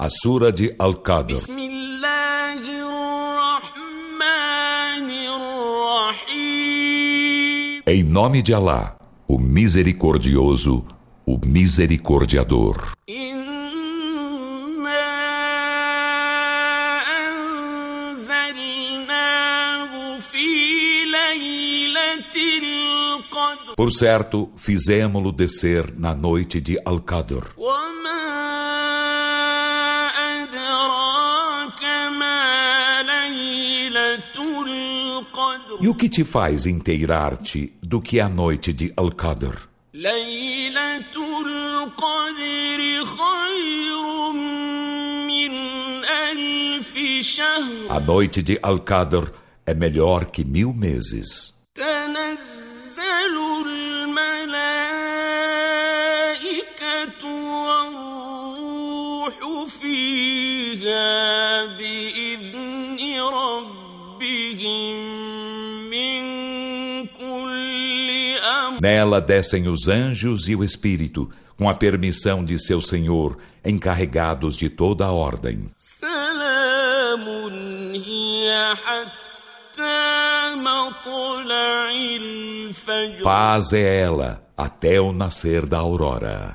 A Sura de Al-Qadr. Em nome de Alá, o Misericordioso, o Misericordiador. Por certo, fizemos-lo descer na noite de Al-Qadr. E o que te faz inteirar-te do que é a noite de Al-Qadr? ليلة القدر خير من ألف شهر A noite de Al-Qadr é melhor que mil meses. تنزل الملائكة والروح فيها بإذن ربهم Nela descem os anjos e o Espírito, com a permissão de seu Senhor, encarregados de toda a ordem. Paz é ela até o nascer da aurora.